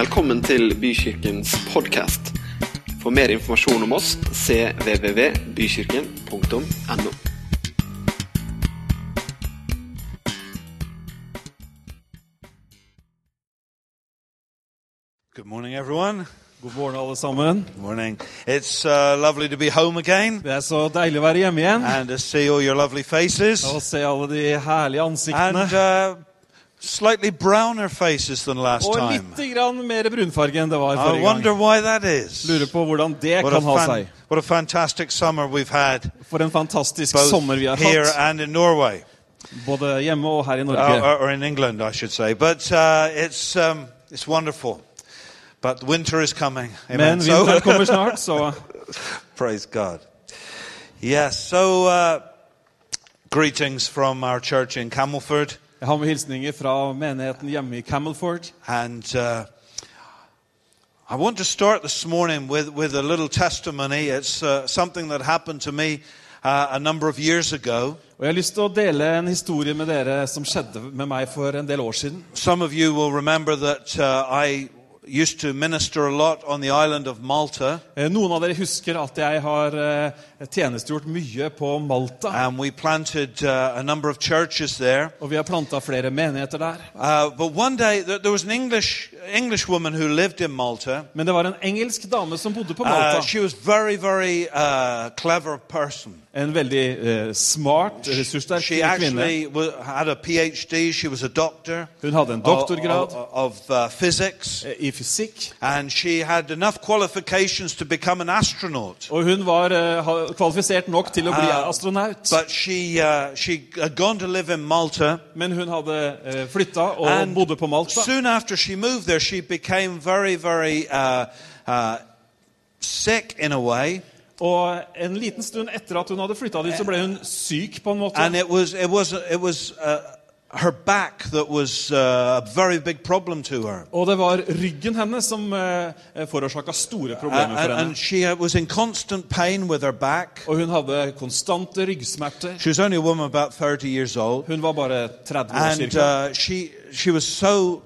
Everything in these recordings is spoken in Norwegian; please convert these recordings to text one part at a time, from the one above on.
Velkommen til Bykirkens podkast. For mer informasjon om oss cvvvbykirken.no. Good morning, everyone. God morgen, alle sammen. Good morning. It's uh, lovely to be home again Det er så deilig å være hjemme igjen and to see all your lovely faces og se alle de herlige and ansiktene. uh, slightly browner faces than last Og time. litt grann mer brunfarge enn det var I forrige wonder gang. why that is. Lurer på hvordan det What a, kan ha fan- seg. what a fantastic summer we've had, For en fantastisk both sommer vi har here hatt. and in Norway, Både hjemme og her i uh, Norge. or or in England, I should say. But uh, it's um, it's wonderful. But winter is coming. Amen. Men So- vinteren kommer snart, så Praise God. Yes, so uh, greetings from our church in Camelford. Jeg har med hilsninger fra menigheten hjemme i Camelford. And uh, I want to start this morning with, with a little testimony. It's uh, something that happened to me uh, a number of years ago. Og jeg har lyst til å dele en historie med dere som skjedde med meg for en del år siden. Some of you will remember that uh, I used to minister a lot on the island of Malta. Eh, Noen av dere husker at jeg har eh, tjenestegjort mye på Malta. And we planted uh, a number of churches there. Og vi har planta flere menigheter der. Uh, but one day, there was an English, English woman who lived in Malta. Men det var en engelsk dame som bodde på Uh, she was very, very uh, clever person. En veldig smart, ressurssterk She kvinne. actually had a PhD. She was a doctor Hun hadde en of, doktorgrad of, of uh, physics, eh, i fysikk. Og hun var uh, kvalifisert nok til å bli Ah, astronaut. Uh, she uh, she gone to live in Malta. Men hun hadde uh, flytta og And bodde på Malta. soon after she moved there, she became very, very uh, uh, sick in a way. Og en liten stund etter at hun hadde flytta dit, så ble hun syk på en måte. And it was, it was, it was uh, her back that was uh, a very big problem to her. Og det var ryggen hennes som uh, forårsaka store problemer and, she was in constant pain with her back. Og hun hadde konstante ryggsmerter. She was only a woman about 30 years old. Hun var bare 30 år And cirka. uh, she, she was so,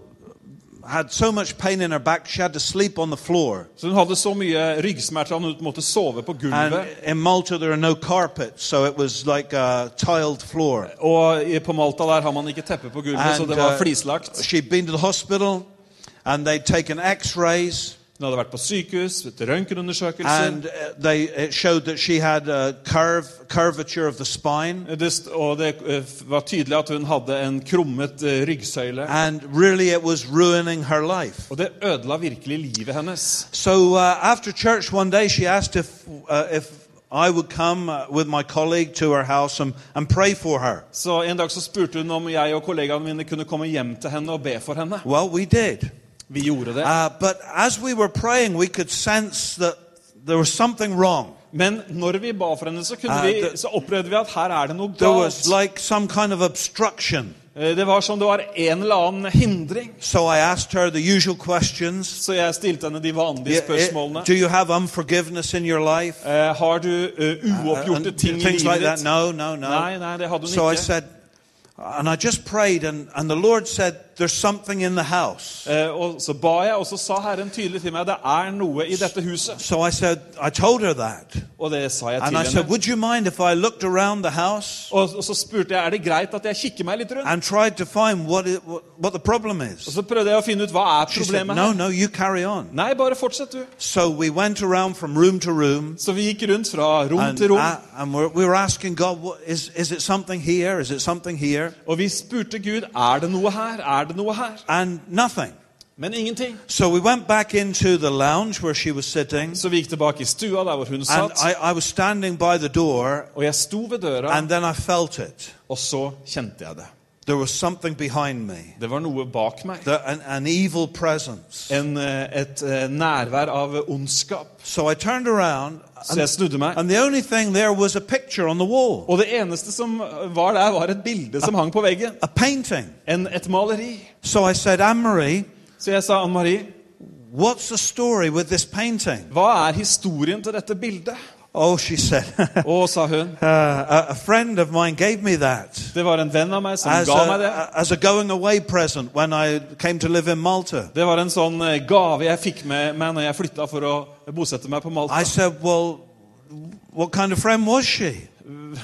had so much pain in her back, she had to sleep on the floor. Så hun hadde så mye ryggsmerter at hun måtte sove på And in Malta, there are no carpets, so it was like a tiled floor. Og på Malta der har man ikke teppe på gulvet, så det var uh, flislagt. she'd been to the hospital, and they'd taken x-rays, Hun hadde vært på sykehus, til røntgenundersøkelser. and uh, they, it showed that she had a curve, curvature of the spine. Det, st- og det eh, var tydelig at hun hadde en krummet ryggsøyle. And really, it was her life. Og det ødela virkelig livet hennes. So uh, church day, if, uh, if I would come uh, with my colleague to her house and, and pray for her. Så En dag så spurte hun om jeg og kollegaene mine kunne komme hjem til henne og be for henne. Well, we did. Vi gjorde det. Uh, but as we were praying, we could sense that there was something wrong. Men når vi ba for henne, så, Uh, vi, så opplevde vi at her er det noe galt. like kind of. Eh, Det var som det var en eller annen hindring. So I. Så jeg stilte henne de vanlige eh, spørsmålene. Do you have in your life? Eh, har du Uh, uoppgjorte uh, ting i livet like ditt? No, no, no. Nei, nei, det hadde hun So I ikke. said, and I just prayed, and, and the Lord said, There's something in the house. Eh, og så ba jeg, og så sa Herren tydelig til meg det er noe i dette huset. So I said, I told her that. Og det sa jeg And til I said, henne. Would you mind if I looked around the house Og, og så spurte jeg er det greit at jeg kikker meg litt rundt. and tried to find what, it, what, what the problem Og is? så prøvde jeg å finne ut hva er She said, problemet No, her. no, you carry on. Nei, bare fortsett, du. So we went around from room to room. Så vi gikk rundt fra rom And, til rom. I- and we're, we were asking God, what, is, is it something here? Is it something here? Og vi spurte Gud er det noe her, er det noe her. And nothing. Men ingenting. So we went back into the lounge where she was sitting. Så vi gikk tilbake i stua der hvor hun And satt. I, I was standing by the door, Og jeg sto ved døra, and then I felt it. og så kjente jeg det. There was something behind me, Det var noe bak meg. the, an, an evil presence. En, eh, et eh, nærvær av ondskap. So I turned around, Så jeg snudde meg. and the only thing there was a picture on the wall, Og det eneste som var der, var et bilde som hang på veggen. a painting. En, et maleri. So I said, Så jeg sa, Anne Marie, what's the story with this painting? hva er historien til dette bildet? Oh, she said, sa hun, uh, a, a friend of mine gave me that det var en venn av meg som as ga meg det. as a going away present when I came to live in Malta. Det var en sånn eh, gave jeg fikk med meg når jeg flyttade for å bosette meg på Malta. I said, Well, what kind of friend was she?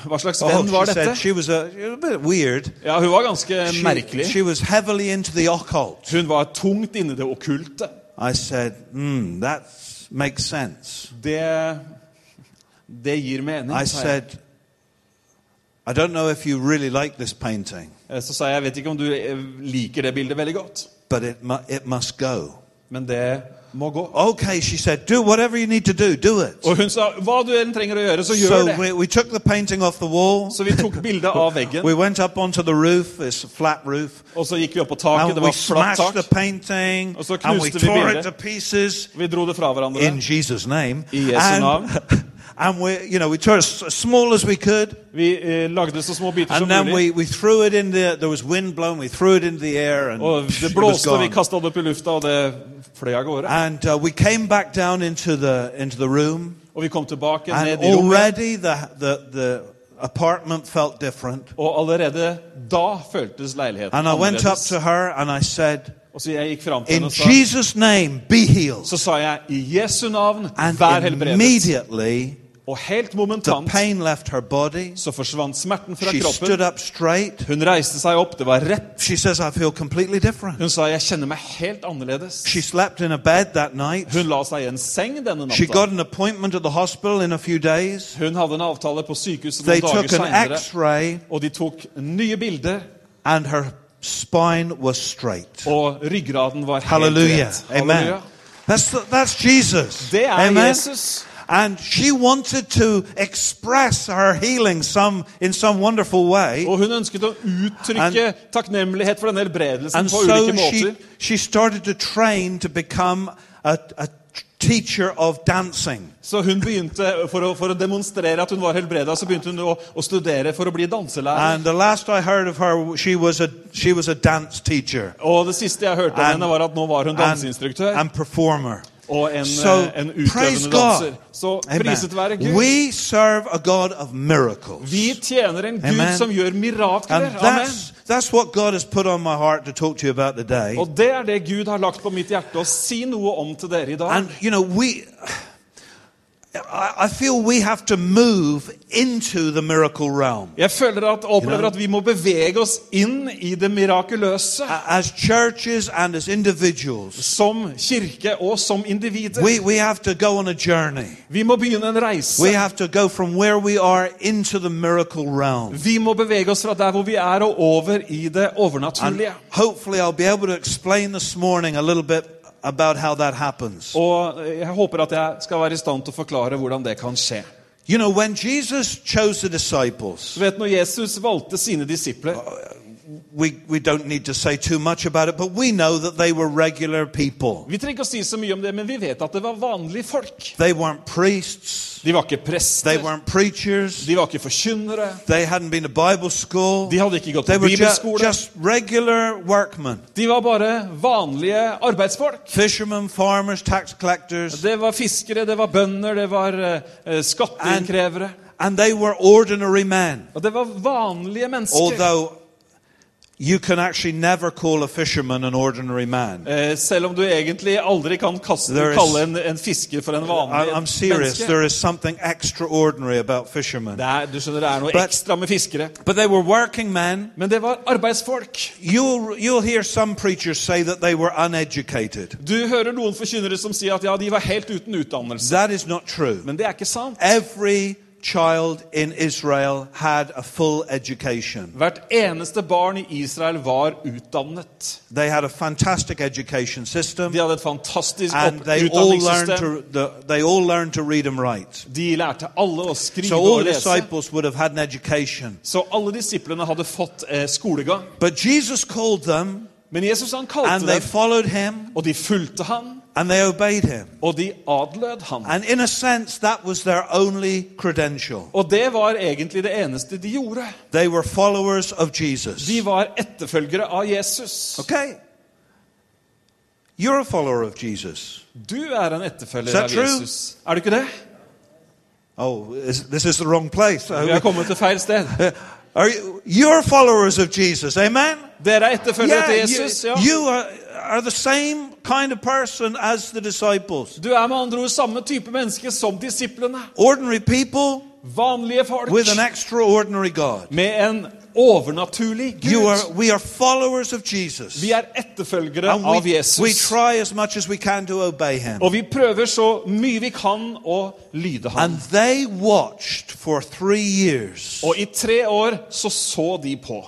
Hva slags Oh, venn var she said dette? she was a, a bit weird. Ja, Hun var ganske She, merkelig. she was heavily into the occult. Hun var tungt inne i det okkulte. I said, hmm, that makes sense. Det, det gir mening. I sa jeg. said, I don't know if you really like this painting, Eh, Så sa jeg jeg vet ikke om du eh, liker det bildet veldig godt, but it, mu- it must go. men det må gå. Okay, she said, do whatever you need to do, do it. Og hun sa hva du enn trenger å gjøre, så gjør So det. we, we took the painting off the wall. Så vi tok bildet av veggen, We went up onto the roof, it's a flat roof, og så gikk vi opp på taket. and Det we var flatt smashed the tak. painting, Og så and we knuste vi tore it to pieces Vi dro det fra hverandre. in Jesus' name. I Jesu. And, and we, you know, we tore it as small as we could. Vi eh, lagde så små biter som And then we, we threw it in the, there was wind blowing, we threw it into the air and Og det blåste, vi kasta det opp i lufta, og det fløy av gårde. And uh, we came back down into the, into the room Og vi kom tilbake and ned i rommet. already the, the, the apartment felt different. Og allerede da føltes leiligheten And I went up to her and I said, Og så jeg gikk fram til in henne og sa, Jesus' name, be healed. så sa jeg i Jesu navn, And vær helbredet. Og helt momentant body. så forsvant smerten fra kroppen. straight. Hun reiste seg opp, det var rett. Says. Hun sa jeg kjenner meg helt annerledes. Hun la seg i en seng denne natta. Hun hadde en avtale på sykehuset They noen dager took an seinere, og de tok nye bilder, and her spine was straight. og ryggraden var helt Hallelujah. rett. Amen. Halleluja. That's, that's Jesus. Det er Amen. Jesus. And she wanted to express her healing some, in some wonderful way. Og hun ønsket å uttrykke takknemlighet for denne helbredelsen And på so ulike she, måter. she started to train to become a, a teacher of dancing. Så hun begynte, for å, for å demonstrere at hun var helbreda, så begynte hun å, å studere for å bli danselærer. And the last I heard of her, she was a, she was a dance teacher Og det siste jeg hørte av henne, var at nå var hun and, danseinstruktør and performer. Og en, So, eh, en utøvende danser. Så Amen. priset være Gud. We serve a God of miracles. Vi tjener en Gud Amen. som gjør And mirakler. Amen. that's, that's what God has put on my heart to talk to you about today. Og det er det Gud har lagt på mitt hjerte å si noe om til dere i dag. And, you know, we, I, feel we have to move into the miracle realm. Jeg føler at, opplever at vi må bevege oss inn i det mirakuløse. As churches and as individuals, Som kirke og som individer. we, we have to go on a journey. Vi må begynne en reise. We have to go from where we are into the miracle realm. Vi må bevege oss fra der hvor vi er, og over i det And overnaturlige. hopefully, I'll be able to explain this morning a little bit about how that happens. Og jeg håper at jeg skal være i stand til å forklare hvordan det kan skje. You know, when Jesus chose the disciples, Du vet, Når Jesus valgte sine disipler we, we don't need to say too much about it, but we know that they were regular people. Vi trenger ikke å si så mye om det, men vi vet at det var vanlige folk. They weren't priests, De var ikke they prester, weren't preachers, de var ikke forkynnere, they hadn't been to Bible school, de hadde ikke gått they på were ju- just regular workmen. De var bare vanlige arbeidsfolk. Fishermen, farmers, tax collectors, Det var fiskere, det var bønder, det var uh, skatteinnkrevere. and they were ordinary men. Og det var vanlige mennesker. Although you can actually never call a fisherman an ordinary man. Eh, selv om du egentlig aldri kan kaste, is- kalle en, en fisker for en vanlig I'm serious. menneske. There is something extraordinary about fishermen. Det er, du skjønner, det er noe But- ekstra med fiskere. But they were working men. Men det var arbeidsfolk. You'll, you'll hear some preachers say that they were uneducated. Du hører noen forkynnere som sier at ja, de var helt uten utdannelse. That is not true. Men det er ikke sant. Every child in Israel had a full education. Hvert eneste barn i Israel var utdannet. They had a fantastic education system, De hadde et fantastisk and they all learned to the, they all learned to read and write. De lærte alle å skrive So all og lese. disciples would have had an education. Så alle disiplene hadde fått eh, skolegang. But Jesus called them, Men Jesus han and they followed him, og de fulgte han, and they obeyed him. og de adlød han. And in a sense, that was their only credential. Og det var egentlig det eneste de gjorde. They were followers of Jesus. De var etterfølgere av Jesus. Okay? You're a follower of Jesus. Du er en etterfølger av true? Jesus. Er du ikke det? Oh, is, this is the wrong place. Vi har kommet til feil sted. Are you, you're followers of Jesus, amen? Dere er etterfølgere til you, Jesus. ja. you are, are the same kind of person as the disciples. Du er med andre ord samme type menneske som disiplene. Ordinary people Vanlige folk with an extraordinary God. med en overnaturlig Gud. are, we are followers of Jesus. Vi er etterfølgere And av we, we Jesus. try as much as we can to obey him. Og vi prøver så mye vi kan å lyde ham. And they watched for three years Og i tre år så så de på.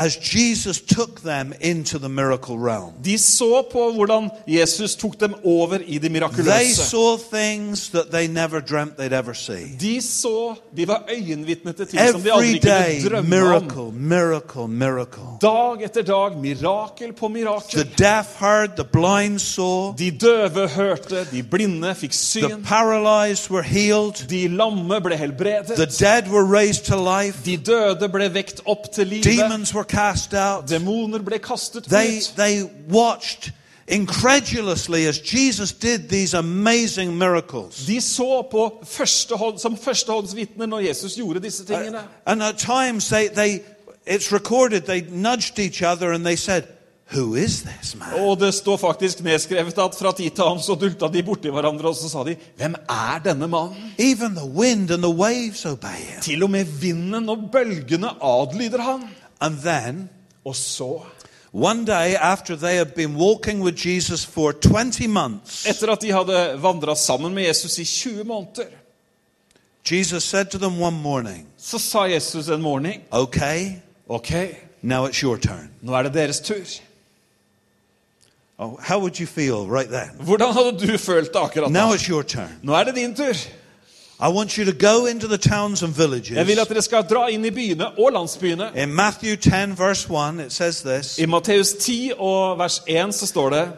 As Jesus took them into the miracle realm. De så på hvordan Jesus tok dem over i det They mirakuløse. saw things that they never dreamt they'd ever see. De så, de var øyenvitne til ting som de aldri day, kunne drømme om. miracle, miracle, miracle. Dag etter dag, mirakel på The mirakel. deaf heard, the blind saw, De døve hørte, de blinde fikk the syn. paralyzed were healed, De lamme ble the helbredet. dead were raised to life, De døde ble vekt opp til livet. demons were cast out. Demoner ble kastet They, ut. they watched incredulously as Jesus did these amazing miracles. De så på førstehånd, som førstehåndsvitner når Jesus gjorde disse tingene. And at times they, they it's recorded they nudged each other and they said, Who is this man? Og det står faktisk nedskrevet at fra tid til annen så dulta de borti hverandre, og så sa de Hvem er denne mannen? Even the wind and the waves obey him. Til og med vinden og bølgene adlyder han. And then Og så, One day, after they had been walking with Jesus for 20 months, etter at de hadde vandra sammen med Jesus i 20 måneder, Jesus said to them one morning, så sa Jesus en morgen Okay, Ok, now it's your turn. nå er det deres tur. Oh, how would you feel right then? Hvordan hadde du følt det akkurat Now da? it's your turn. Nå er det din tur. Jeg vil at dere skal dra inn i byene og landsbyene. In Matthew 10, verse 1, it says this I Matteus 10 og vers 1 så står det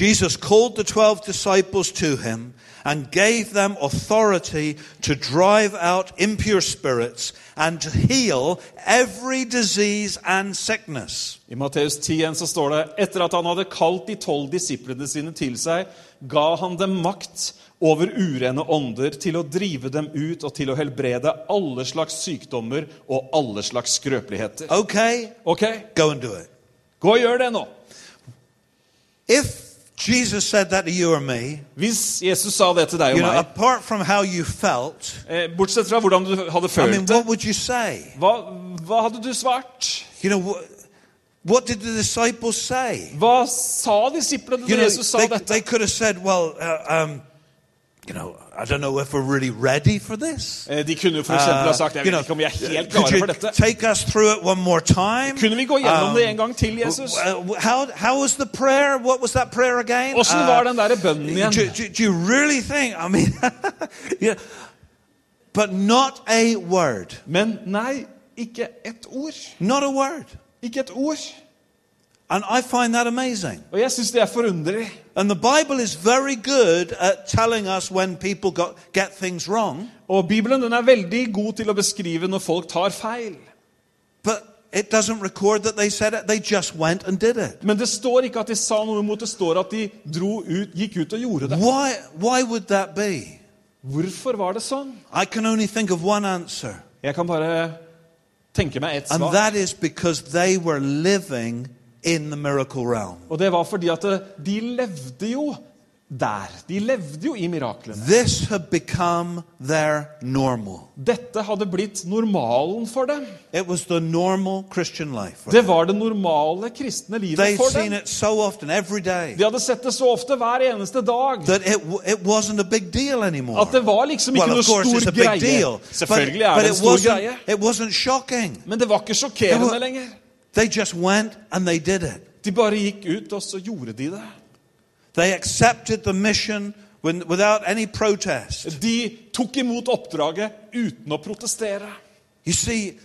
Jesus called the 12 disciples to him and gave them authority to drive out impure spirits and to heal every disease and sickness. I Matteus 10 så står det etter at han hadde kalt de tolv disiplene sine til seg, ga han dem makt over urene ånder til å drive dem ut og til å helbrede alle slags sykdommer og alle slags skrøpeligheter. Okay, Ok, go and do it. gå og gjør det nå. If Jesus said that to you or me, Hvis Jesus sa det til deg you og know, meg, apart from how you felt, eh, bortsett fra hvordan du hadde I mean, følt what would you say? hva, hva hadde du svart? You know, what, what did the disciples say? Hva sa disiplene da Jesus sa they, dette? they could have said, well, uh, um, you know, I don't know if we're really ready for this. Eh, De kunne for eksempel ha sagt jeg you vet ikke om vi er helt could klare you for dette. take us through it one more time? Kunne vi gå gjennom Um, det en gang til, Jesus? Uh, how, how was the prayer? What was that prayer again? Åssen Uh, var den der bønnen do, igjen? do, do you really think? I mean, yeah, but not a word. Men nei, ikke ett ord. Not a word. Ikke et ord. And I find that amazing. Og jeg synes det er forunderlig. And the Bible is very good at telling us when people got, get things wrong, Og Bibelen den er veldig god til å beskrive når folk tar feil. but it doesn't record that they said it. They just went and did it. Men det står ikke at de sa noe imot, det står at de dro ut, gikk ut og gjorde det. Why, why would that be? Hvorfor var det sånn? I can only think of one answer, Jeg kan bare tenke meg ett and svar. that is because they were living in the miracle realm. Og det var fordi at de levde jo der. De levde jo i miraklene. This had become their normal. Dette hadde blitt normalen for dem. It was the normal life. Det var det normale kristne livet They'd for dem. so often, De hadde sett det så ofte hver eneste dag it, it wasn't a big deal anymore. at det var liksom ikke Well, noe course, stor greie. deal. But, Selvfølgelig er but det en stor greie, it wasn't shocking. men det var ikke sjokkerende lenger. They just went and they did it. De bare gikk ut, og så gjorde de det. They accepted the mission when, without any protest. De tok imot oppdraget uten å protestere. You see,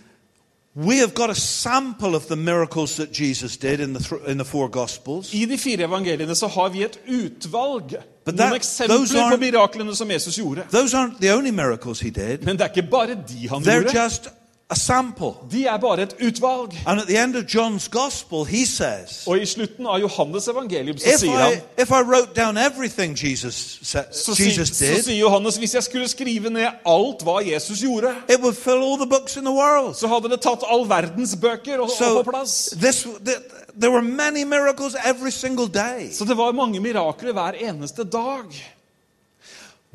we have got a sample of the miracles that Jesus did in the, th- in the four Gospels. I de fire evangeliene så har vi et utvalg. But that- Noen eksempler på miraklene som Jesus gjorde. Those aren't the only miracles he did. Men det er ikke bare de han They're gjorde. just a sample. De er bare et utvalg. And at the end of John's gospel, he says, Og i slutten av Johannes evangelium så if sier I, han if I wrote down everything Jesus, så, si, did, så sier Johannes hvis jeg skulle skrive ned alt hva Jesus gjorde, it would fill all the books in the world. så hadde det tatt all verdens bøker og, so, og på plass. this, th- there were many miracles every single day. Så det var mange mirakler hver eneste dag.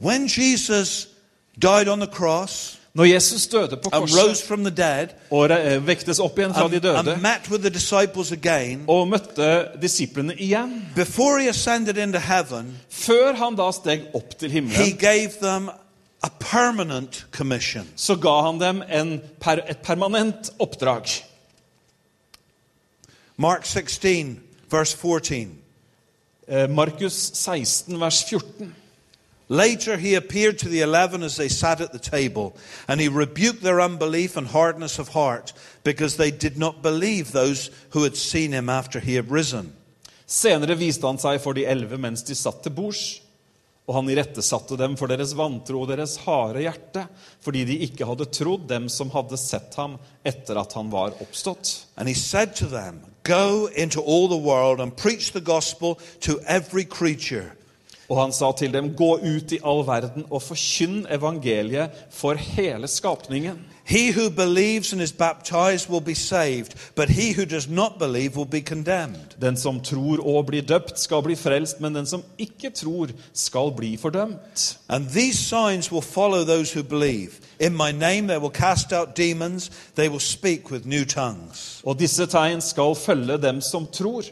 When Jesus died on the cross Når Jesus døde på korset dead og vektes opp igjen fra de døde and met with the disciples again, og møtte disiplene igjen he into heaven, Før han da steg opp til himmelen, gave them a permanent commission. så ga han dem en per, et permanent oppdrag. Mark 16, vers 14. Eh, Markus 16, vers 14. Later he appeared to the eleven as they sat at the table, and he rebuked their unbelief and hardness of heart, because they did not believe those who had seen him after he had risen. Senere viste han seg for de elleve mens de satt til bords, og han irettesatte dem for deres vantro og deres harde hjerte, fordi de ikke hadde trodd dem som hadde sett ham etter at han var oppstått. And he said to them, Go into all the world and preach the gospel to every creature. Og han sa til dem, gå ut i all verden og forkynn evangeliet for hele skapningen. He who believes and is baptized will be saved, but he who does not believe will be condemned. Den som tror og blir døpt, skal bli frelst, men den som ikke tror, skal bli fordømt. And these signs will follow those who believe. In my name they will cast out demons, they will speak with new tongues. Og disse tegn skal følge dem som tror.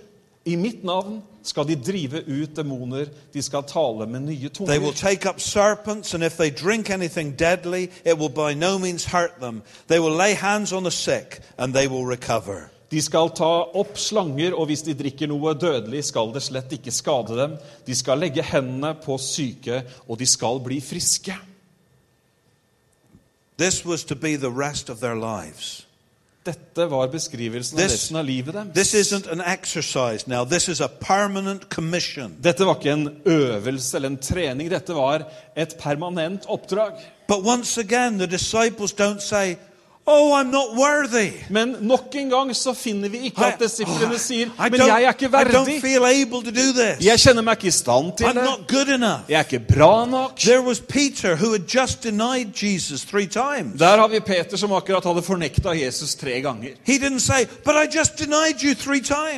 I mitt navn skal de drive ut demoner, de skal tale med nye They will take up serpents, and if they drink anything deadly, it will by no means hurt them. They will lay hands on the sick, and they will recover. De skal ta opp slanger, og hvis de drikker noe dødelig, skal det slett ikke skade dem. De skal legge hendene på syke, og de skal bli friske. This was to be the rest of their lives. Dette var beskrivelsen av This- resten av livet deres. This isn't an exercise now, this is a permanent commission. Dette var ikke en øvelse eller en trening, dette var et permanent oppdrag. But once again, the disciples don't say, Oh, I'm not worthy. Men nok en gang så finner vi ikke at disiplene sier Men jeg er ikke verdig. Jeg kjenner meg ikke i stand til det. Jeg er ikke bra nok. Der har vi Peter som akkurat hadde fornekta Jesus tre ganger. Say.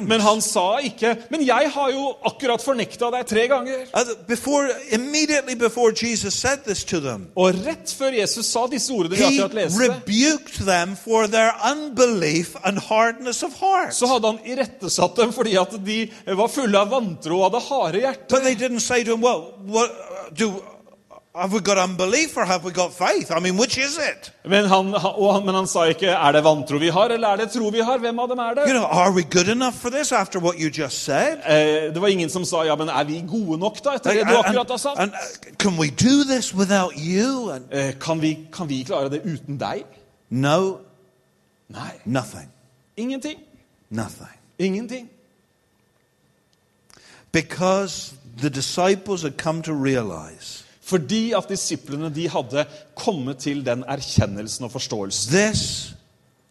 Men han sa ikke 'Men jeg har jo akkurat fornekta deg tre ganger'. Uh, Before, before them, Og rett før Jesus sa disse ordene vi akkurat leste, them for their unbelief and hardness of heart. så hadde han irettesatt dem fordi at de var fulle av vantro og hadde harde hjerter. But they didn't say to him, Well, what do have we got unbelief or have we got faith? I mean, which is it? Men han, han, men han sa ikke 'Er det vantro vi har, eller er det tro vi har?' Hvem av dem er You det? know, are we good enough for this after what you just said? Eh, det var ingen som sa 'Ja, men er vi gode nok, da?' etter det du akkurat har sagt. and, uh, can we do this without you? And Eh, kan, vi, kan vi klare det uten deg? No, Nei. nothing, Ingenting. nothing. Ingenting. Because the disciples had come to realize Fordi at disiplene de hadde kommet til den erkjennelsen og forståelsen this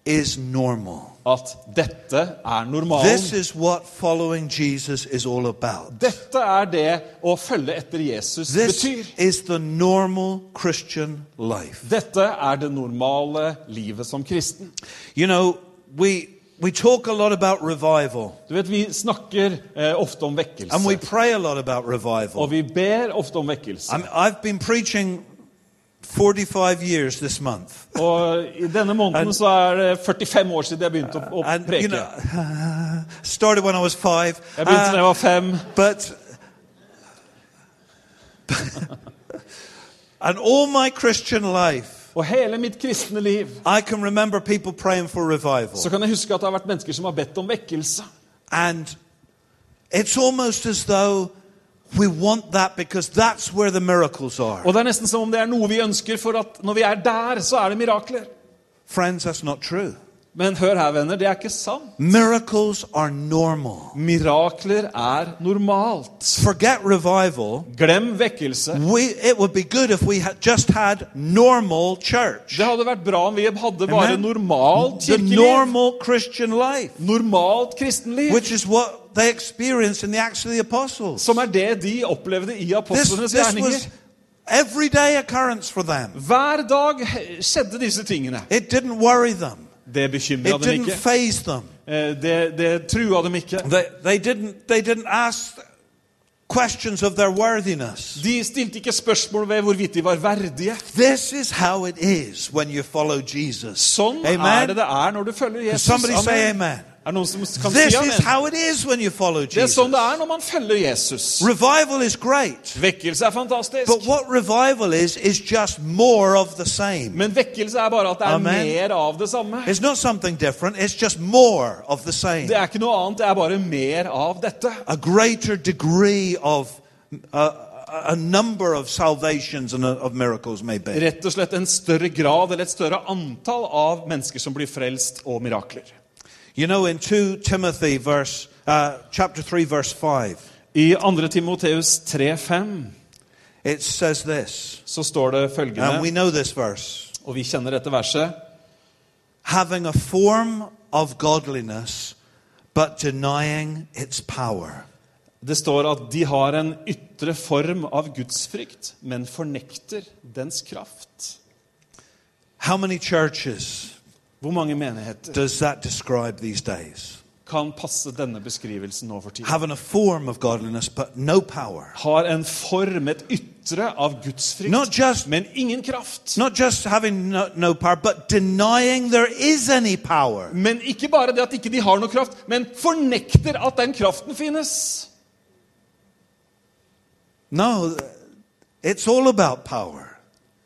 is normal. at dette er This is what following Jesus is all about. Dette er det å følge etter Jesus This betyr. is the normal Christian life. Dette er det normale livet som kristen. You know, we we talk a lot about revival Du vet, Vi snakker eh, ofte om vekkelse. and we pray a lot about revival. Og vi ber ofte om vekkelse. I'm, I've been preaching 45 years this month. Og i denne måneden så er det 45 år siden jeg begynte å, å And, you know, started when I was five. Jeg begynte da jeg Uh, var fem. but, and all my Christian life, Og hele mitt kristne liv I can remember people praying for revival. så kan jeg huske at det har vært mennesker som har bedt om vekkelse. And it's almost as though we want that because that's where the miracles are. Og det er nesten som om det er noe vi ønsker, for at når vi er der, så er det mirakler. Friends, that's not true. Men hør her, venner, det er ikke sant. Miracles are normal. Mirakler er normalt. Forget revival. Glem vekkelse. We, it would be good if we had just had normal church. Det hadde vært bra om vi hadde bare normalt kirkeliv. The normal Christian life, Normalt kristenliv. which is what they experienced in the Acts of the Apostles. Som er det de opplevde i This, apostlenes this gjerninger. was everyday occurrence for them. Hver dag skjedde disse tingene. It didn't worry them. Det bekymra It dem didn't ikke. phase them. Eh, Det, det trua dem ikke. They, they, didn't, they didn't ask questions of their worthiness. De stilte ikke spørsmål ved hvorvidt de var verdige. This is how it is when you follow Jesus. Sånn er det det er når du følger Jesus. Somebody say amen. Er det noen som kan This si is how it is when you follow Det er Jesus. sånn det er når man følger Jesus. Revival is great. Vekkelse er fantastisk. But what revival is, is just more of the same. Men vekkelse er bare at det er Amen. mer av det samme. It's not something different, it's just more of the same. Det er ikke noe annet, det er bare mer av dette. A greater degree of uh, a number of salvations and uh, of miracles, maybe. Rett og slett en større grad eller et større antall av mennesker som blir frelst og mirakler. You know, in 2 Timothy, verse, uh, chapter 3, verse 5, I 2. Timoteus 3,5 it says this, så står det and we følgende, know this verse og vi kjenner dette verset having a form of godliness, but denying its power. Det står at de har en ytre form av gudsfrykt, men fornekter dens kraft. How many churches Hvor mange menigheter does that describe these days? kan passe denne beskrivelsen nå for tiden? Form of but no power. Har en form, et ytre av gudsfrykt, frykt, just men ingen kraft. Not no, no power, but there is any power. Men ikke bare det at ikke de har noe kraft, men fornekter at den kraften finnes. No, it's all about power.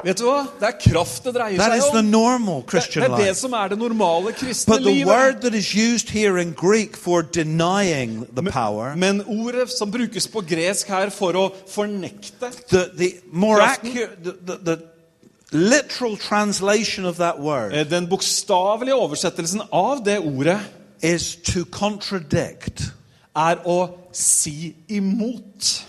Vet du hva? Det er kraft det dreier That seg the om. normal Det, Christian er det life. som er det normale kristne But the livet. word that is used here in Greek for denying the power, Men ordet som brukes på gresk her for å fornekte the, the more Kraften. accurate, the, the, the literal translation of that word eh, Den bokstavelige oversettelsen av det ordet is to contradict. er å si imot.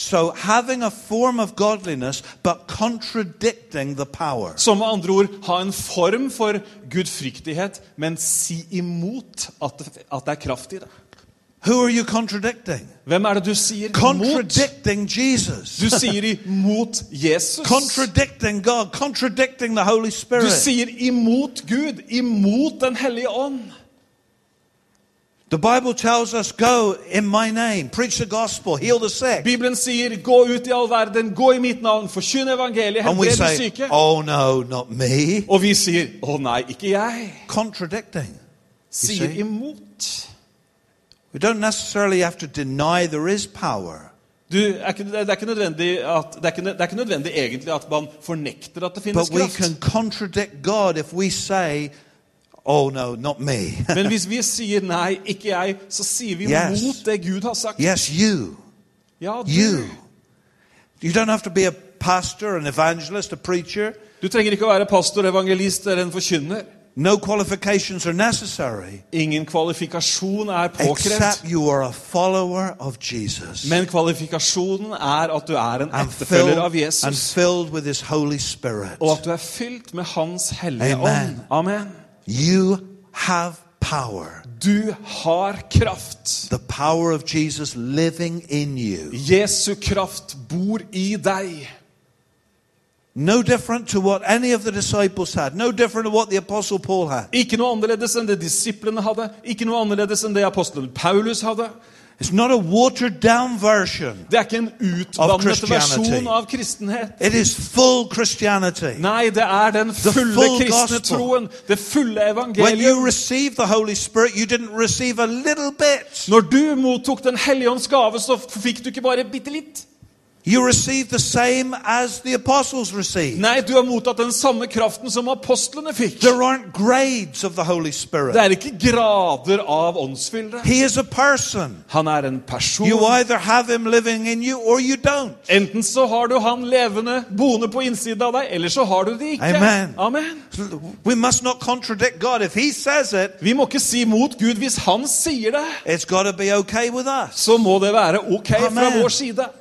So having a form of godliness, but contradicting the power. Som med andre ord ha en form for gudfryktighet, men si imot at at det er kraft i det. Who are you contradicting? Hvem er det du sier imot? Contradicting Jesus. Du sier imot Jesus. contradicting God, contradicting the Holy Du sier imot Gud, imot Den hellige ånd. The Bible tells us, Go in my name, preach the gospel, heal the sick. Bibelen sier 'gå ut i all verden, gå i mitt navn, forkynn evangeliet, we helbred de say, syke'. Oh no, not me. Og vi sier 'å nei, ikke jeg'. Contradicting. Sier see? imot. We don't necessarily have to deny there is power, Du, er ikke, det, er ikke nødvendig at, det, er ikke, det er ikke nødvendig egentlig at man fornekter at det finnes but we kraft. can contradict God if we say, Oh no, not me. Men hvis vi sier 'nei, ikke jeg', så sier vi Yes. mot det Gud har sagt. yes, you. Ja, du. You. You don't have to be a pastor, an evangelist, a preacher. Du trenger ikke å være pastor, evangelist eller en forkynner. No qualifications are necessary. Ingen kvalifikasjon er påkrevd. Except you are a follower of Jesus. Men kvalifikasjonen er at du er en etterfølger av av and Jesus. filled with His Holy Spirit. Og at du er fylt med Hans hellige Amen. ånd. Amen. You have power. Du har kraft. The power of Jesus living in you. Jesu kraft bor i deg. No different to what any of the disciples had. No different to what the Apostle Paul had. Ikke noe annerledes enn det disiplene hadde. Ikke noe annerledes enn det apostelen Paulus hadde. It's not a watered down version. Det er ikke en utvannet versjon av kristenhet. It is full Christianity. Nei, det er den fulle full kristne troen. Det fulle evangeliet. receive the Holy Spirit, you didn't receive a little bit. Når du mottok Den hellige ånds gave, så fikk du ikke bare bitte litt. You receive the same as the apostles received. Nei, du har mottatt den samme kraften som apostlene fikk. There aren't grades of the Holy Det er ikke grader av åndsfylde. He is a person. Han er en person. You either have him living in you or you don't. Enten så har du han levende, boende på innsiden av deg, eller så har du det ikke. Amen. Amen. We must not contradict God. If He says it, Vi må ikke si mot Gud. Hvis han sier det, it's got to be okay with us. så må det være ok fra vår side.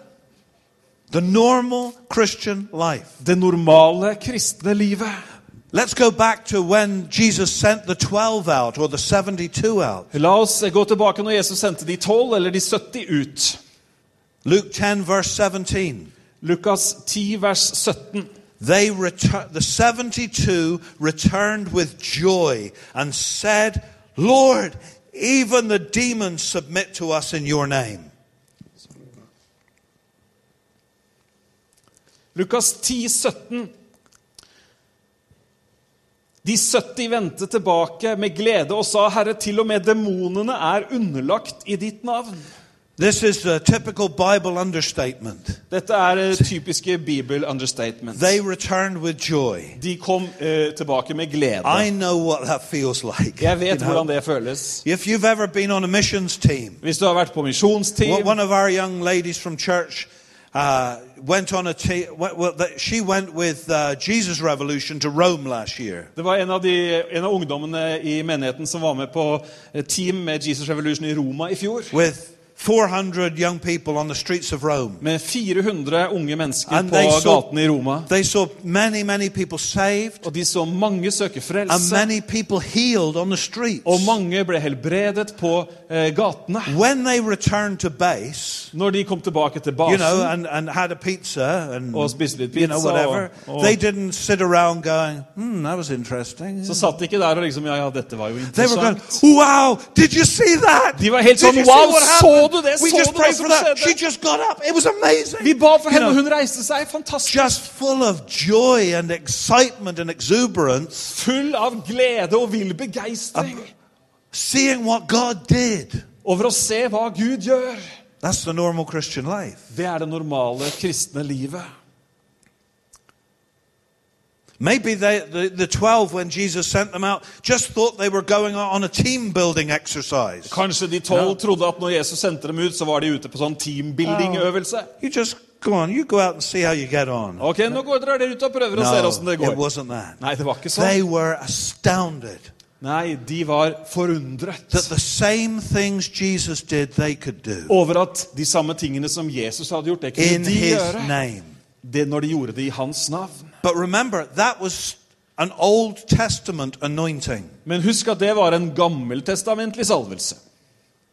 The normal Christian life. Det normale kristne livet. Let's go back to when Jesus sent the 12 out or the 72 out. La oss gå tilbake når Jesus sendte de tolv eller de 70 ut. Luke 10, verse 17. Lukas 10, vers 17. They retur- the 72 returned with joy and said, Lord, even the demons submit to us in your name. Lukas 10, 17. De 70 vendte tilbake med glede og sa, Herre, til og med demonene er underlagt i ditt navn. This is a typical Bible understatement. Dette er typiske Bibel-understatement. They returned with joy. De kom uh, tilbake med glede. I know what that feels like. Jeg vet hvordan know. det føles. If you've ever been on a missions team, Hvis du har vært på misjonsteam Well, one of our young ladies from church uh, went on a team. Well, that- she went with uh, Jesus Revolution to Rome last year. Det var en av, de, en av ungdommene i menigheten som var med på eh, team med Jesus Revolution i Roma i fjor. with 400 young people on the streets of Rome. Med 400 unge mennesker And på saw- gatene i Roma. They saw many, many people saved Og de så mange søke and frelse. many people healed on the streets. Og mange ble helbredet på eh, gatene. When they returned to base, Når de kom tilbake til you basen know, and, and had a pizza and og spiste litt you know pizza, whatever, og, og, they didn't sit around going, "Hmm, that was interesting." så satt de ikke der og liksom Ja, ja, dette var jo They were going, interessant. "Wow, did you see that? De var helt som, sånn, "Wow, what så happened? Du det? Så du hva som skjedde?" She just got up. It was amazing." Vi ba for henne, og hun reiste seg. Fantastisk. just full of joy and excitement and exuberance, Full av glede og vill begeistring seeing what God did. over å se hva Gud gjør. That's the normal Christian life. Det er det normale kristne livet. Maybe they, the, the 12, when Jesus sent them out, just thought they were going on a team building exercise. Kanskje de tolv trodde at når Jesus sendte dem ut, så var de ute på sånn teambuilding-øvelse. You just go on, you go out and see how you get on. Ok, nå går dere ut og prøver og ser hvordan det it går. wasn't that. Nei, det var ikke They sånn. were astounded Nei, de var forundret that the same things Jesus did, they could do over at de samme tingene som Jesus hadde gjort, det in kunne de his gjøre. name. Det når de gjorde det i hans navn. But remember, that was an Old Testament anointing. Men husk at det var en gammeltestamentlig salvelse.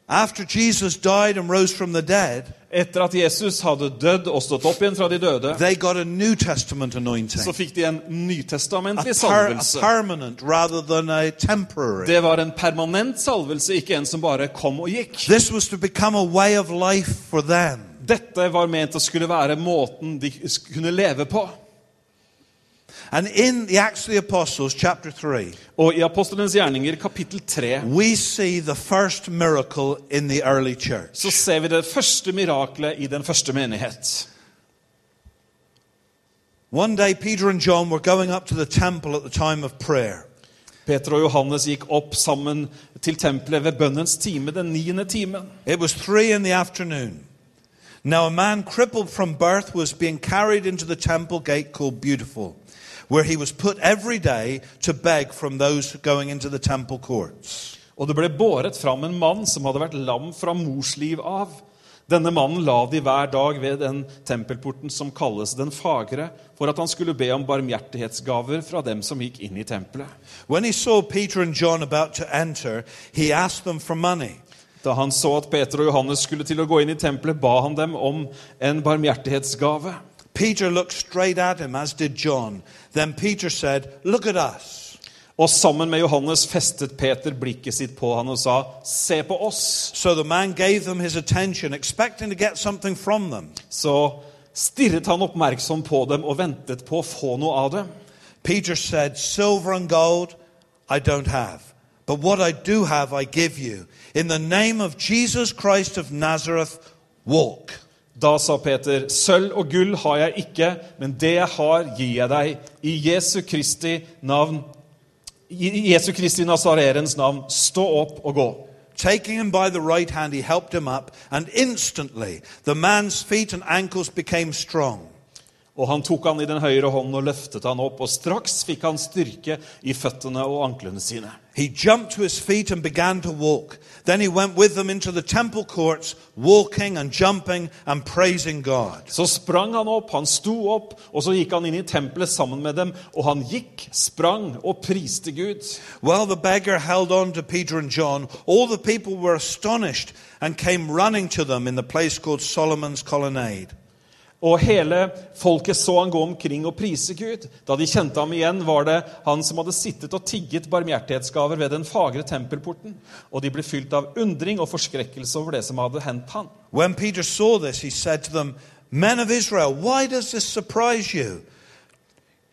After Jesus died and rose from the dead, Etter at Jesus hadde dødd og stått opp igjen fra de døde, they got a New Testament anointing. så fikk de en nytestamentlig salvelse. a permanent rather than a temporary. Det var en permanent salvelse, ikke en som bare kom og gikk. This was to become a way of life for them. Dette var ment å skulle være måten de kunne leve på. And in the Acts of the Apostles, chapter 3, Og i Apostelens gjerninger, kapittel 3, we see the first miracle in the early church. så ser vi det første miraklet i den første menighet. One day, Peter and John were going up to the temple at the time of prayer. Peter og Johannes gikk opp sammen til tempelet ved bønnens time, den niende timen. It was three in the afternoon. Now, a man crippled from birth was being carried into the temple gate called Beautiful, where he was put every day to beg from those going into the temple courts. Og det ble båret fram en mann som hadde vært lam fra mors liv av. Denne mannen la de hver dag ved den tempelporten som kalles Den fagre, for at han skulle be om barmhjertighetsgaver fra dem som gikk inn i tempelet. When he saw Peter and John about to enter, he asked them for money. Da han så at Peter og Johannes skulle til å gå inn i tempelet, ba han dem om en barmhjertighetsgave. Peter looked straight at him, as did John. Then Peter said, Look at us. Og sammen med Johannes festet Peter blikket sitt på han og sa, 'Se på oss'. So the man gave them his attention, expecting to get something from them. Så stirret han oppmerksom på dem og ventet på å få noe av dem. Peter said, Silver and gold I don't have, but what I do have I give you. In the name of Jesus Christ of Nazareth, walk. Da sa Peter, sølv og gull har jeg ikke, men det jeg har, gir jeg deg. I Jesu Kristi navn, i Jesu Kristi Nazarerens navn, stå opp og gå. Taking him by the right hand, he helped him up, and instantly the man's feet and ankles became strong. Og han tok han i den høyre hånden og løftet han opp, og straks fikk han styrke i føttene og anklene sine. He jumped to his feet and began to walk. Then he went with them into the temple courts, walking and jumping and praising God. Så sprang han opp, han sto opp, og så gikk han inn i tempelet sammen med dem. Og han gikk, sprang og priste Gud. While the beggar held on to Peter and John, all the people were astonished and came running to them in the place called Solomon's Colonnade. Og hele folket så han gå omkring og prise Gud. Da de kjente ham igjen, var det han som hadde sittet og tigget barmhjertighetsgaver ved den fagre tempelporten. Og de ble fylt av undring og forskrekkelse over det som hadde hendt han. When Peter saw this, he said to them, Men of Israel, why does this surprise you?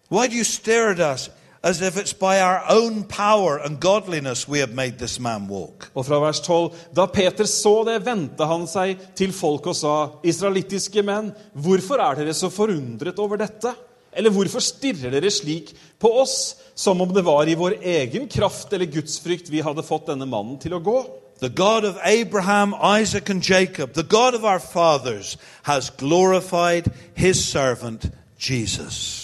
Why do you stare at us as if it's by our own power and godliness we have made this man walk? Og fra vers 12.: Da Peter så det, vendte han seg til folk og sa:" Israelittiske menn, hvorfor er dere så forundret over dette? Eller hvorfor stirrer dere slik på oss, som om det var i vår egen kraft eller gudsfrykt vi hadde fått denne mannen til å gå? The God of Abraham, Isaac, and Jacob, the God of our fathers, has glorified his servant Jesus.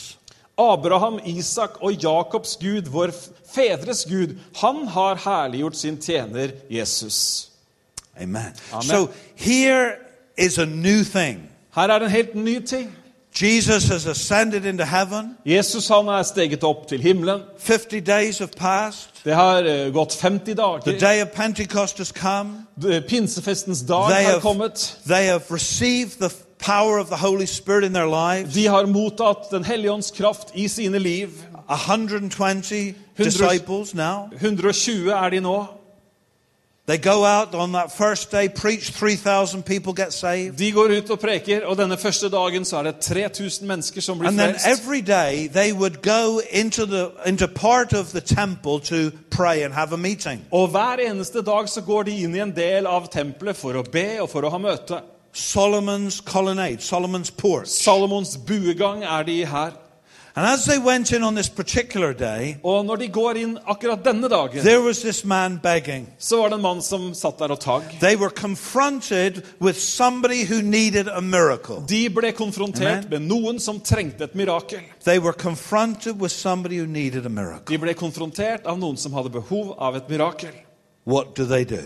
Abraham, Isak og Jakobs Gud, vår fedres Gud, han har herliggjort sin tjener Jesus. Amen. Amen. So here is a new thing. Her er en helt ny ting. Jesus has ascended into heaven. Jesus han er steget opp til himmelen. 50 days have passed. Det har uh, gått 50 The day of Pentecost has come. Pinsefestens dag They har have, kommet. they have received the power of the Holy Spirit in their lives. De har mottatt Den hellige ånds kraft i sine liv. 120 disciples now. 120 er de nå. They go out on that first day, preach, 3,000 people get saved. De går ut og preker, og denne første dagen så er det 3000 mennesker som blir And then every day they would go into the into part of the temple to pray and have a meeting. Og hver eneste dag så går de inn i en del av tempelet for å be og for å ha møte. Solomon's colonnade, Solomon's porch. Salomons buegang er de her. And as they went in on this particular day, Og når de går inn akkurat denne dagen, there was this man begging. så var det en mann som satt der og tagg. They were confronted with somebody who needed a miracle. De ble konfrontert Amen. med noen som trengte et mirakel. They were confronted with somebody who needed a miracle. De ble konfrontert av noen som hadde behov av et mirakel. What do they do?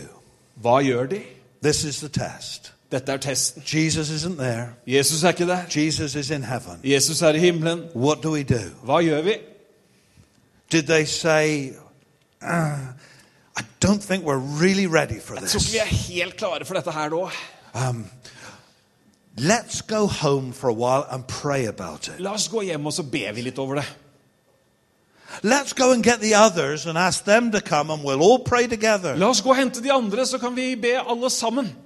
Hva gjør de? This is the test. Dette er testen. Jesus isn't there. Jesus er ikke der. Jesus is in heaven. Jesus er i himmelen. What do we do? Hva gjør vi? Did they say, "Uh, I don't think we're really ready for Jeg tror ikke vi er helt klare for dette her nå. Um, let's go home for a while and pray about it. La oss gå hjem og så ber vi litt over det. Let's go and get the others and ask them to come and we'll all pray together. La oss gå og hente de andre, så kan vi be alle sammen.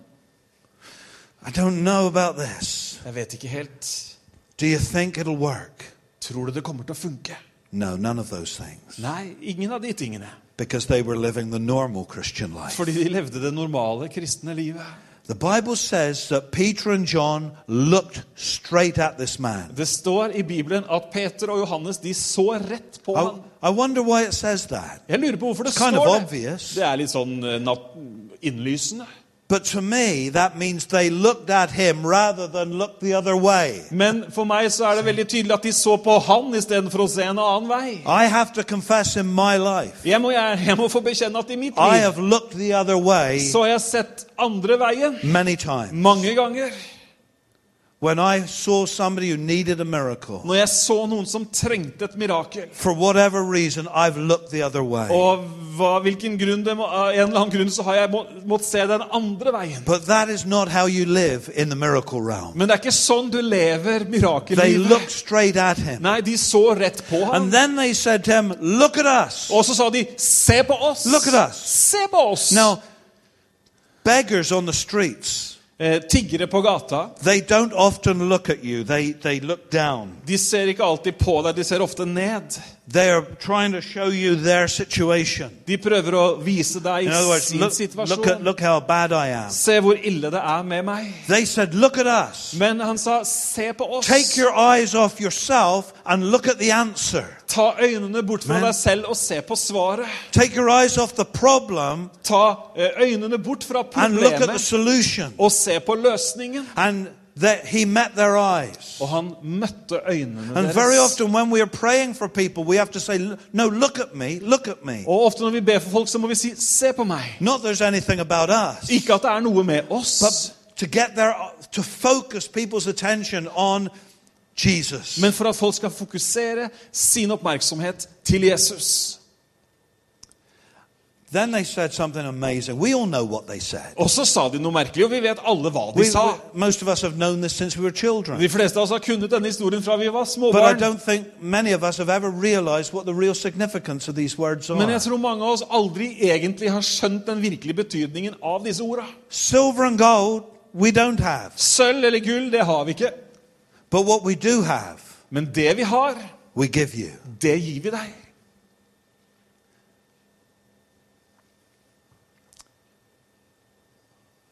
I don't know about this. Jeg vet ikke helt. Do you think it'll work? Tror du det kommer til å funke? No, none of those things. Nei, ingen av de tingene. Because they were living the normal Christian life. Fordi de levde det normale kristne livet. The Bible says that Peter and John looked straight at this man. Det står i Bibelen at Peter og Johannes de så rett på I, ham. I wonder why it says that. Jeg lurer på hvorfor det It's kind of står det. obvious. Det er litt sånn eh, innlysende. But to me, that means they looked at him rather than looked the other way. Men for meg så er det veldig tydelig at de så på han istedenfor å se en annen vei. I have to confess in my life, Jeg må, jeg, jeg må få bekjenne at i mitt I liv have looked the other way så har jeg sett andre veien many times. mange ganger. When I saw somebody who needed a miracle, Når jeg så noen som trengte et mirakel, for whatever reason, I've looked the other way. og hva, hvilken grunn det må, av en eller annen grunn så har jeg må, måttet se den andre veien. But that is not how you live in the miracle realm. Men det er ikke sånn du lever They mirakellivet. looked straight at him. Nei, de så rett på ham. And then they said to him, Look at us. Og så sa de 'se på oss'. Look at us. Se på oss! Now, beggars on the streets, tiggere på gata they don't often look at you, they, they look down. de ser ikke alltid på deg, de ser ofte ned. They are trying to show you their situation. De prøver å vise deg In other words, sin look, look, situasjon. at, look how bad I am. Se hvor ille det er med meg. They said, Look at us. Men han sa, se på oss. Take your eyes off yourself and look at the answer. Ta øynene bort fra deg selv og se på svaret. Take your eyes off the problem Ta eh, øynene bort fra and look at the problemet solution. og se på løsningen. And that he met their eyes. Og han møtte øynene And very deres. often when we are praying for people, we have to say, No, look at me, look at me. Og ofte når vi ber for folk, så må vi si 'se på meg'. Not there's anything about us, Ikke at det er noe med oss, but to get their, to focus people's attention on Jesus. men for at folk skal fokusere sin oppmerksomhet til Jesus. Then they said something amazing. We all know what they said. Og så sa de noe merkelig, og vi vet alle hva de We, sa. we- most of us have known this since we were children. De fleste av oss har kunnet denne historien fra vi var But I småbarn. don't think many of us have ever realized what the real significance of these words Men are. jeg tror mange av oss aldri egentlig har skjønt den virkelige betydningen av disse ordene. Silver and gold, we don't have. Sølv eller gull, det har vi ikke. But what we do have, Men det vi har, we give you. det gir vi deg.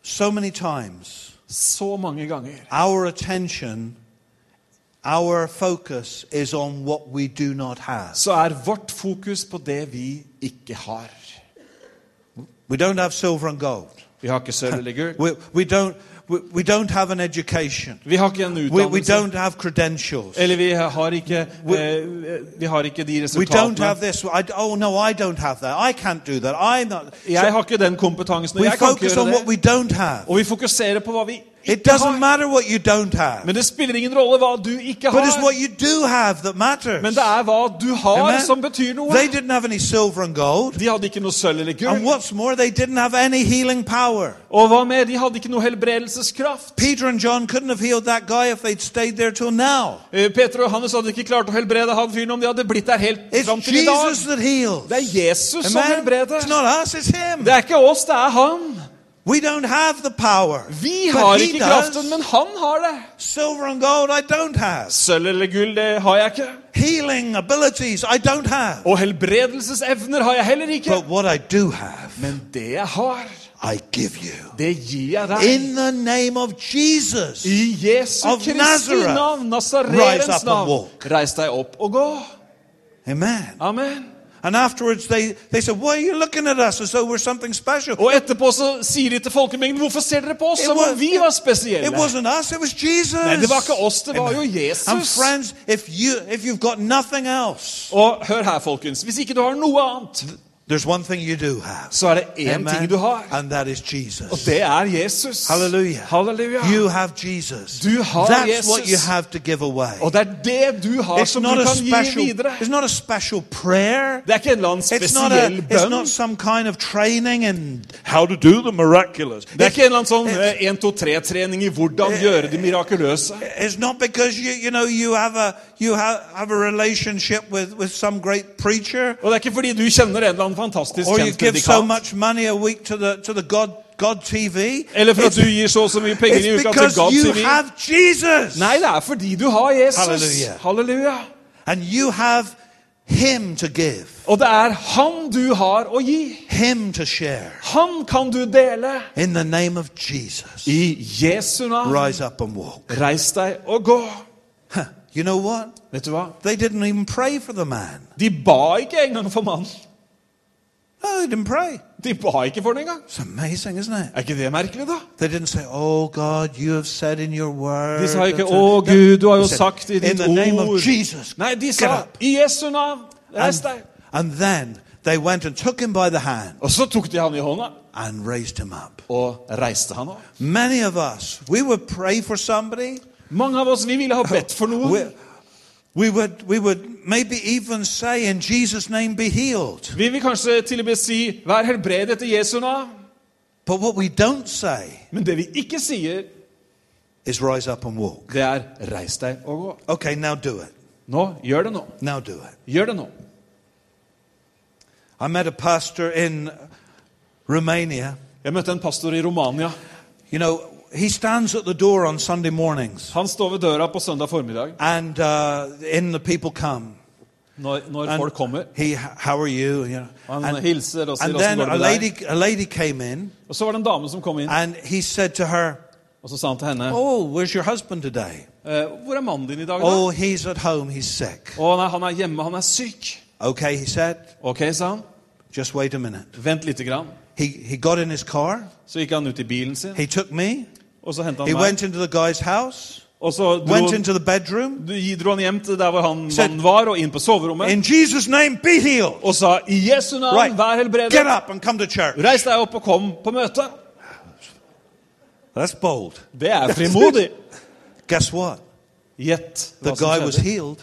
So many times, Så mange ganger. our attention, our focus is on what we do not have. Så er vårt fokus på det vi ikke har. We don't have silver and gold. Vi har ikke sølv eller gull. We, we, don't, we, we don't have an education. Vi har ikke en We, we utdannelse. don't have credentials. Eller vi har ikke, eh, vi har ikke de We don't resultatene. have this. I, oh, no, I don't have that. I can't do that. I'm not. Jeg har ikke den kompetansen, We jeg kan ikke focus on gjøre what we don't have. Og vi fokuserer på hva vi It ikke doesn't har. matter what you don't have, Men det spiller ingen rolle hva du ikke but it's what har. you do have that matters. Men det er hva du har, Amen. som betyr noe. They didn't have any silver and gold. De hadde ikke noe sølv eller And gull. what's more, they didn't have any healing power. Og hva med? De hadde ikke noe helbredelseskraft. Peter and John couldn't have healed that guy if they'd stayed there till now. Eh, Peter og Johannes hadde ikke klart å helbrede han fyren om de hadde blitt der helt It's fram til i dag. Jesus that heals. Det er Jesus som Amen. helbreder. It's not us, it's him. Det er ikke oss, det er han. We don't have the power. Vi har ikke kraften, men han har det. Silver and gold, I don't have. Sølv eller gull, det har jeg ikke. Healing abilities, I don't have. Og helbredelsesevner har jeg heller ikke. But what I do have, Men det jeg har, I give you. det gir jeg deg. In the name of Jesus. I Jesu of Kristi Nazareth, navn, Nazarerens navn. Reis deg opp og gå. Amen. Amen. And afterwards they, they said, Why are you looking at us as though we're something special? Og etterpå så sier de til folkemengden, hvorfor ser dere på oss som om vi var spesielle? It wasn't us, it was Jesus. Nei, det var ikke oss, det var jo And Jesus. friends, if you if you've got nothing else, Og hør her, folkens. Hvis ikke du har noe annet, there's one thing you do have. så er det én ting du har. And that is Og Jesus. det er Jesus. Hallelujah. Halleluja. You have Jesus. Du har That's Jesus. what you have to give away. Og det er det du har It's som not du a kan gi special videre. it's not a special prayer. Det er ikke en eller annen It's not, a, spesiell it's bønn. not some kind of training in how to do the miraculous. Det er ikke en eller annen sånn It's- 1-2-3-trening i hvordan gjøre det mirakuløse. It's not because you, you know you have a you have, have a relationship with, with some great preacher, Og det er ikke fordi du kjenner en eller annen fantastisk or you kjent give so predikant. much money a week to the to the God God TV. Eller for at du gir så og så mye penger i uka til God TV. Nei, det er fordi du har Jesus. Halleluja. Halleluja. and you have Him to give, Og det er han du har å gi. Him to share. Han kan du dele. In the name of Jesus, I Jesu navn. rise up and walk. Reis deg og gå. Huh. You know what? Vet du hva? They didn't even pray for the man. De ba ikke engang for mannen. No, they didn't pray. De ba ikke for det engang. It's amazing, isn't it? Er ikke det merkelig, da? They didn't say, "Oh God, you have said in your word." De sa ikke 'Å Gud, du har jo sagt i ditt the name of ord' Jesus. Nei, de sa 'I Jesu navn, reis deg'. and then they went and took him by the hand Og så tok de han i hånda and raised him up. og reiste han opp. Many of us, we would pray for somebody. Mange av oss vi ville ha bedt for noen. We would, we would maybe even say, "In Jesus' name, be healed." Vi vil kanskje til og med si 'vær helbredet etter Jesu navn'. But what we don't say Men det vi ikke sier, is, "Rise up and walk." det er 'reis deg og gå'. Okay, now do it. Nå, gjør det nå. Now do it. Gjør det nå. I met a pastor in Romania. Jeg møtte en pastor i Romania. You know, he stands at the door on Sunday mornings, Han står ved døra på søndag formiddag. and uh, in the people come. når, når And folk kommer. he, how are you? you know. Han and, hilser og sier and then a lady, a lady came in Og så var det en dame som kom inn, and he said to her, og så sa han til henne Oh, where's your husband today? Uh, Hvor er mannen din i dag, da? Oh, he's at home. He's sick. Oh, nei, han er hjemme, han er syk. Okay, he said, Ok, sa han. just wait a minute. Vent lite grann. He, he got in his car. Så gikk han ut i bilen sin, He took me. Og så henta He went meg. into the guy's house, Og så dro, went into the bedroom. dro han hjem til der hvor han Said- mannen var, og inn på soverommet. In Jesus' name, be healed. Og sa 'I Jesu navn, Right. vær helbredet'. Get up and come to church. Reis deg opp og kom på møte. That's bold. Det er frimodig. Guess what? Gjett The som guy was healed.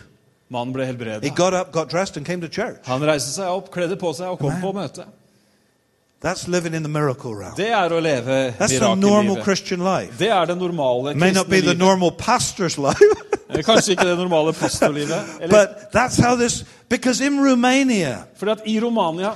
Mannen ble He got up, got dressed, and came to church. Han reiste seg opp, kledde på seg og kom på møte. That's living in the miracle realm. Det er å leve That's the normal. Christian life. Det er det normale may not be the normal pastor's life, Eh, Kanskje ikke det normale pastorlivet. Eller, but that's how this. Because in Romania, fordi at i Romania,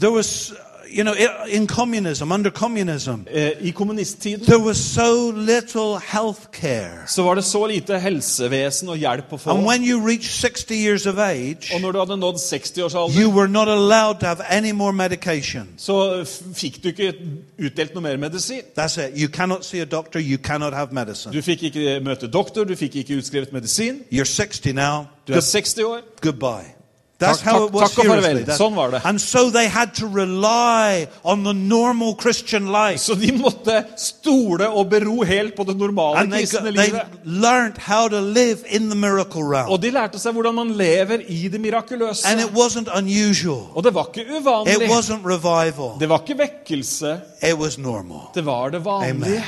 there was, you know, in communism, under communism, eh, i kommunisttiden, there was so little health care. så var det så lite helsevesen og hjelp å få. And when you reached 60 years of age, Og når du hadde nådd 60-årsalder, you were not allowed to have any more medication. så fikk du ikke utdelt noe mer medisin. That's it. You cannot see a doctor, you cannot have medicine. Du fikk ikke møte doktor, du fikk ikke utskrevet medisin. You're 60 now. Du er 60 år. Goodbye. That's Takk- how it was takk og farvel. seriously. Sånn var det. And so they had to rely on the normal Christian life. Så de måtte stole og bero helt på det normale And they, kristne they livet. learned how to live in the miracle realm. Og de lærte seg hvordan man lever i det mirakuløse. And it wasn't unusual. Og det var ikke It uvanlig. wasn't revival. Det var ikke vekkelse. It was normal. Det var det vanlige. Amen.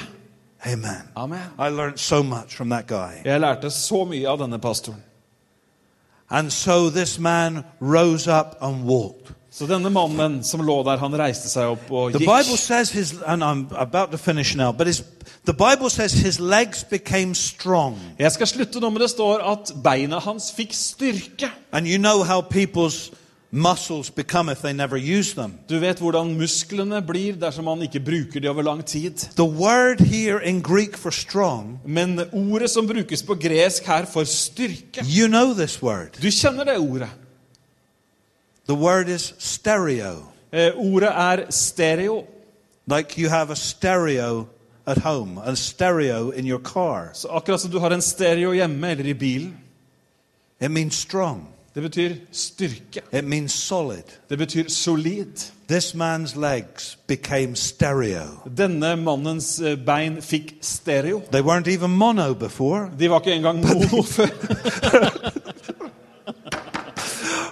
Amen. Amen. I learned so much from that guy. Jeg lærte så mye av denne pastoren. And so this man rose up and walked. Så denne mannen som lå der, han reiste seg opp og The Bible says his, and I'm about to finish now, but his, the Bible says his legs became strong. Jeg skal slutte nå, men det står at beina hans fikk styrke. And you know how people's muscles become if they never use them. Du vet hvordan musklene blir dersom man ikke bruker de over lang tid. The word here in Greek for strong, Men ordet som brukes på gresk her for styrke you know this word. Du kjenner det ordet. The word is stereo. Eh, ordet er stereo. Like you have a stereo at home, a stereo in your car. Så akkurat som du har en stereo hjemme eller i bilen. It means strong. Det betyr styrke. It means solid. Det betyr solid. This man's legs became stereo. Denne mannens eh, bein fikk stereo. They weren't even mono before, De var ikke engang mono før,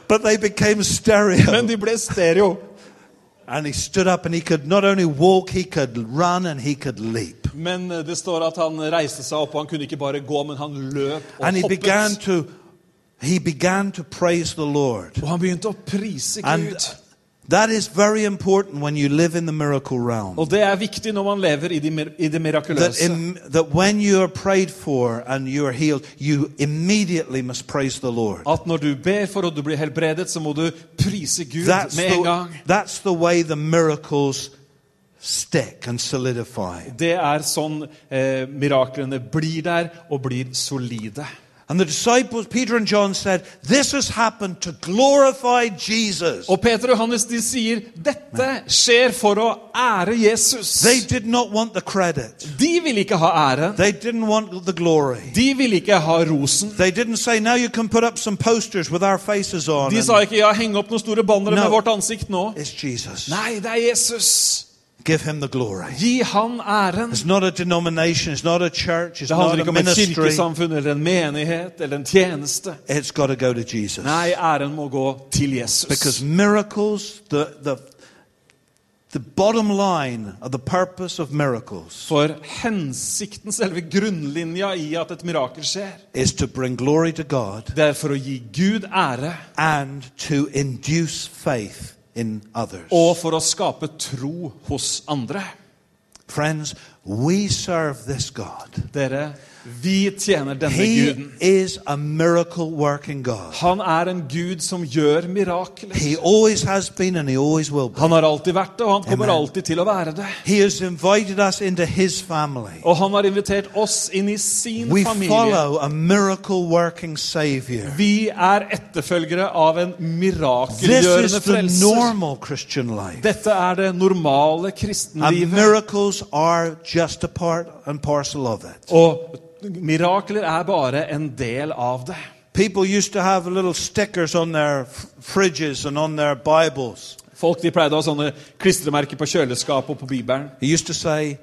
but they became stereo. men de ble stereo. And he stood up and he could not only walk, he could run and he could leap. Men eh, det står at han reiste seg opp, og han kunne ikke bare gå, men han løp og And he began hoppet. to he began to praise the Lord. Og han begynte å prise And Gud. that is very important when you live in the miracle realm. Og det er viktig når man lever i, de, i det That, mirakuløse. im, that when you are prayed for and you are healed, you immediately must praise the Lord. At når du ber for at du blir helbredet, så må du prise Gud That's med en the, gang. that's the way the miracles stick and solidify. Det er sånn eh, miraklene blir der og blir solide. And the disciples, Peter and John, said, This has happened to glorify Jesus. Og Peter og Johannes de sier dette skjer for å ære Jesus. They did not want the credit, De ville ikke ha æren. they didn't want the glory. De ville ikke ha rosen. They didn't say, Now you can put up some posters with our faces on. De sa ikke ja, heng opp noen store bannere No. med vårt ansikt nå. It's Jesus. Nei, det er Jesus. Give him the glory. Gi han æren. It's not a denomination, it's not a church, it's Det not handler a ikke om et ministry. kirkesamfunn eller en menighet eller en tjeneste. It's got to go to Jesus. Nei, æren må gå til Jesus. Because miracles, the, the, the bottom line of the purpose of miracles For hensikten, selve grunnlinja i at et mirakel skjer, is to bring glory to God det er for å gi Gud ære and to induce faith. Og for å skape tro hos andre. Friends, We serve this God. Dere, vi tjener denne He guden. is a miracle working God. Han er en gud som gjør mirakler. He always has been and he always will be. Han har alltid vært det, og han kommer alltid til å være det. He has invited us into his family. Og han har invitert oss inn i sin We familie. follow a miracle working Savior. Vi er etterfølgere av en This mirakelgjørende frelser. normal Christian life. Dette er det normale And kristenlivet. miracles are just a part and parcel of it. Og mirakler er bare en del av det. People used to have little stickers on their fridges and on their Bibles. Folk de pleide å ha sånne klistremerker på kjøleskapet og på Bibelen. He used to say,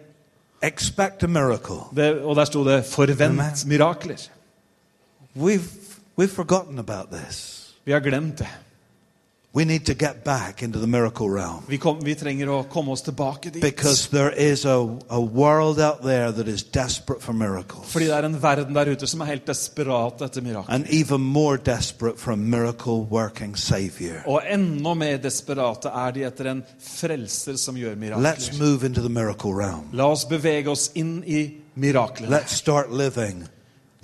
Expect a miracle. Det, og der sto det 'forvent mirakler'. We've, we've forgotten about this. Vi har glemt det. We need to get back into the miracle realm. Vi, kom, vi trenger å komme oss tilbake dit. Because there is a, a world out there that is desperate for miracles. Fordi det er en verden der ute som er helt desperat etter mirakler. And even more desperate for a miracle working Savior. Og enda mer desperate er de etter en frelser som gjør Let's mirakler. move into the miracle realm. La oss bevege oss inn i miraklene. Let's start living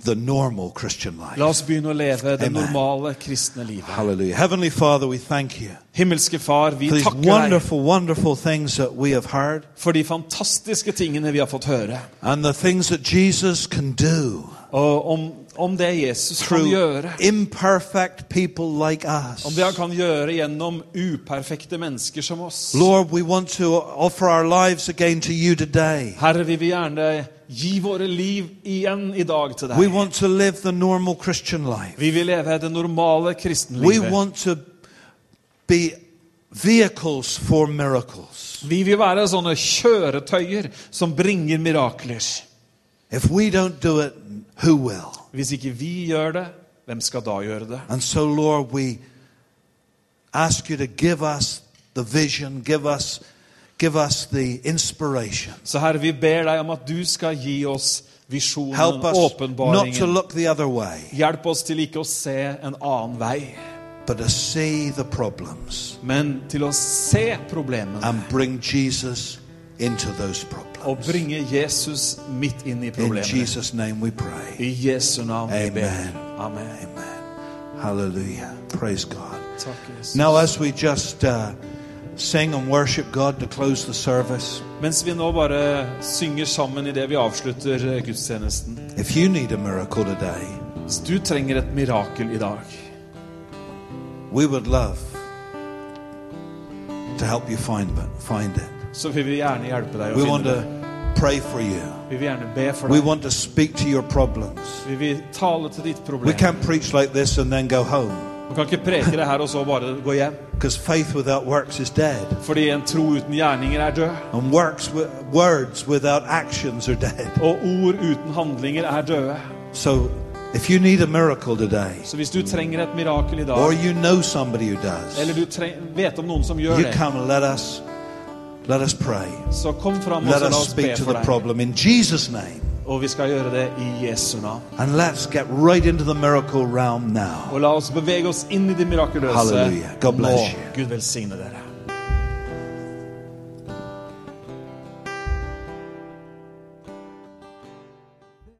the normal Christian life. La oss begynne å leve det normale kristne livet. Hallelujah. Heavenly Father, we thank you Himmelske Far, vi for these takker deg wonderful, wonderful things that we have heard for de fantastiske tingene vi har fått høre. and the things that Jesus can do Og om, om det Jesus kan gjøre. imperfect people like us. Om det han kan gjøre gjennom uperfekte mennesker som oss. Lord, we want to offer our lives again to you today. Herre, vi vil gjerne gi våre liv igjen i dag til We deg. want to live the normal Christian life. Vi vil leve det normale We kristenlivet. want to be vehicles for miracles. Vi vil være sånne kjøretøyer som bringer mirakler. If we don't do it, who will? Hvis ikke vi gjør det, hvem skal da gjøre det? And so, Lord, we ask you to give us the vision, give us, give us the inspiration. Så Herre, vi ber deg om at du skal gi oss visjonen, Help us not to åpenbaringen. look the other way, Hjelp oss til ikke å se en annen vei, but to see the problems men til å se problemene and bring Jesus into those og problems. bringe Jesus midt inn i In problemene. Jesus' name we pray. I Jesu navn vi ber. Amen. Amen. Amen. Hallelujah. Praise God. Takk, Jesus. Now, as we just uh, sing and worship God to close the service, Mens vi nå bare synger sammen i det vi avslutter eh, gudstjenesten. if you need a miracle today, Hvis du trenger et mirakel i dag, we would love to help you find it. Find it. så vil vi gjerne hjelpe deg å We want finne to det. pray for you. Vi vil gjerne be for We deg. want to speak to your problems. Vi vil tale til ditt We problem. can't preach like this and then go home Man kan ikke preke det her og så bare gå hjem. because faith without works is dead, Fordi en tro uten gjerninger er død. and works words without actions are dead. Og ord uten handlinger er døde. So, if you need a miracle today, Så hvis du trenger et mirakel i or you know somebody who does, eller du vet om noen som gjør you det, come and let us let us pray. så kom fram og Let la us be speak to for the deg. problem in Jesus' name, Og vi skal gjøre det i Jesu navn. and let's get right into the miracle realm now. Og la oss bevege oss inn i det mirakuløse Halleluja. God bless you. Gud velsigne dere.